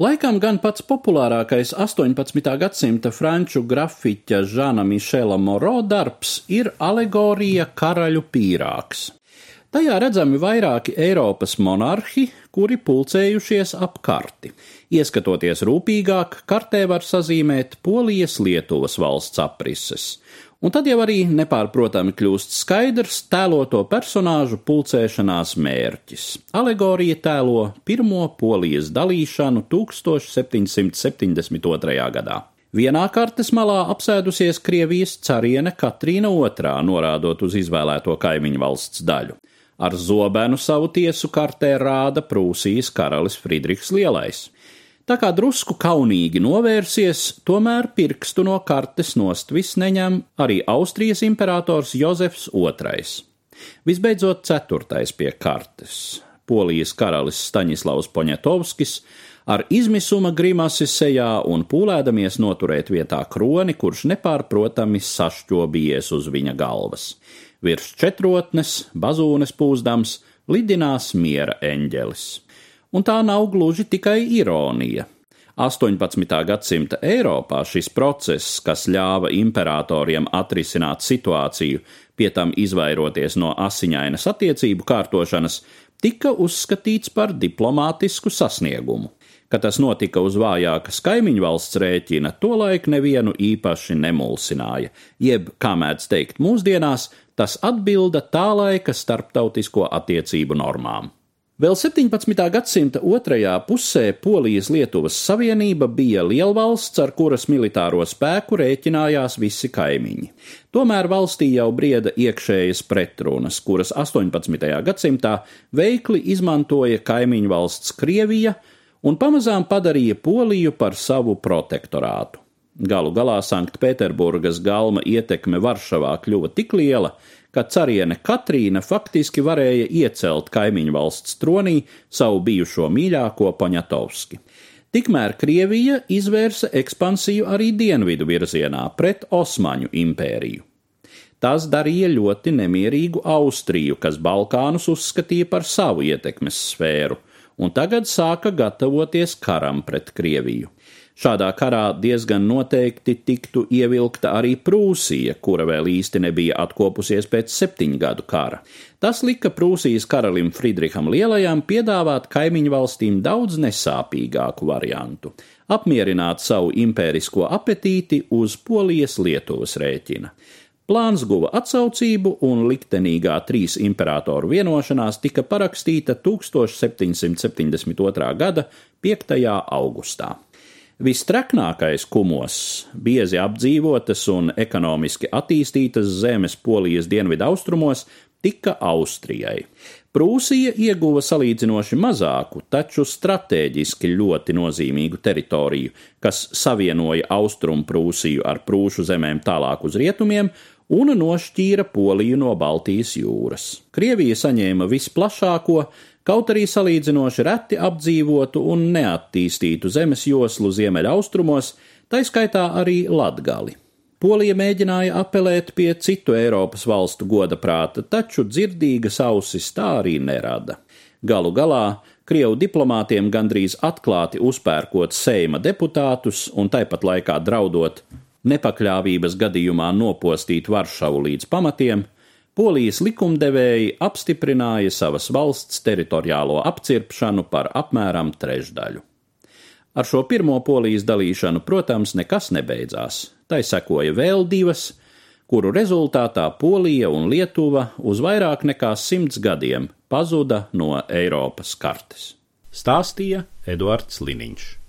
Laikam gan pats populārākais 18. gadsimta franču grafiķa Žana Mišela Moro darbs ir alegorija Karaļu pīrāgs. Tajā redzami vairāki Eiropas monarhi, kuri pulcējušies ap karti. Ieskatoties rūpīgāk, kartē var sazīmēt Polijas Lietuvas valsts aprises, Un tad jau arī nepārprotami kļūst skaidrs tēloto personāžu pulcēšanās mērķis. Alegorija tēlo pirmo polijas dalīšanu 1772. gadā. Vienā kartes malā apsēdusies Krievijas cariene Katrīna II, norādot uz izvēlēto kaimiņu valsts daļu. Ar zobenu savu tiesu kartē rāda Prūsijas karalis Friedrichs Lielais. Tā kā drusku kaunīgi novērsies, tomēr pirkstu no kartes nostvis neņem arī Austrijas imperators Jozefs II. Visbeidzot, ceturtais pie kartes - Polijas karalis Staņislavs Poņetovskis ar izmisuma grimasi sejā un pūlēdamies noturēt vietā kroni, kurš nepārprotami sašķobījies uz viņa galvas. Virs četrotnes, bazūnes pūzdams, lidinās miera eņģelis un tā nav gluži tikai ironija. 18. gadsimta Eiropā šis process, kas ļāva imperatoriem atrisināt situāciju, pie tam izvairoties no asiņainas attiecību kārtošanas, tika uzskatīts par diplomātisku sasniegumu. Kad tas notika uz vājākas kaimiņu valsts rēķina, tolaik nevienu īpaši nemulsināja, jeb, kā mēdz teikt mūsdienās, tas atbilda tā laika starptautisko attiecību normām. Vēl 17. gadsimta otrajā pusē Polijas-Lietuvas savienība bija lielvalsts, ar kuras militāro spēku rēķinājās visi kaimiņi. Tomēr valstī jau brieda iekšējas pretrunas, kuras 18. gadsimtā veikli izmantoja kaimiņu valsts Krievija un pamazām padarīja Poliju par savu protektorātu. Galu galā Sanktpēterburgas galma ietekme Varšavā kļuva tik liela, ka cariene Katrīna faktiski varēja iecelt kaimiņu valsts tronī savu bijušo mīļāko Paņatovski. Tikmēr Krievija izvērsa ekspansiju arī dienvidu virzienā pret Osmaņu impēriju. Tas darīja ļoti nemierīgu Austriju, kas Balkānus uzskatīja par savu ietekmes sfēru, un tagad sāka gatavoties karam pret Krieviju. Šādā karā diezgan noteikti tiktu ievilkta arī Prūsija, kura vēl īsti nebija atkopusies pēc septiņu gadu kara. Tas lika Prūsijas karalim Friedriham Lielajam piedāvāt kaimiņu valstīm daudz nesāpīgāku variantu - apmierināt savu impērisko apetīti uz Polijas Lietuvas rēķina. Plāns guva atsaucību, un liktenīgā trīs imperatoru vienošanās tika parakstīta 1772. gada 5. augustā. Vistraknākais kumos, biezi apdzīvotas un ekonomiski attīstītas zemes polijas dienvidu austrumos, tika Austrijai. Prūsija ieguva salīdzinoši mazāku, taču stratēģiski ļoti nozīmīgu teritoriju, kas savienoja Austrumu Prūsiju ar Prūšu zemēm tālāk uz rietumiem un nošķīra Poliju no Baltijas jūras. Krievija saņēma visplašāko, kaut arī salīdzinoši reti apdzīvotu un neattīstītu zemes joslu ziemeļaustrumos, taiskaitā arī Latgali. Polija mēģināja apelēt pie citu Eiropas valstu goda prāta, taču dzirdīgas ausis tā arī nerada. Galu galā Krievu diplomātiem gandrīz atklāti uzpērkot Seima deputātus un tāpat laikā draudot nepakļāvības gadījumā nopostīt Varšavu līdz pamatiem, Polijas likumdevēji apstiprināja savas valsts teritoriālo apcirpšanu par apmēram trešdaļu. Ar šo pirmo polijas dalīšanu, protams, nekas nebeidzās. Tai sekoja vēl divas, kuru rezultātā Polija un Lietuva uz vairāk nekā simts gadiem pazuda no Eiropas kartes. Stāstīja Eduards Liniņš.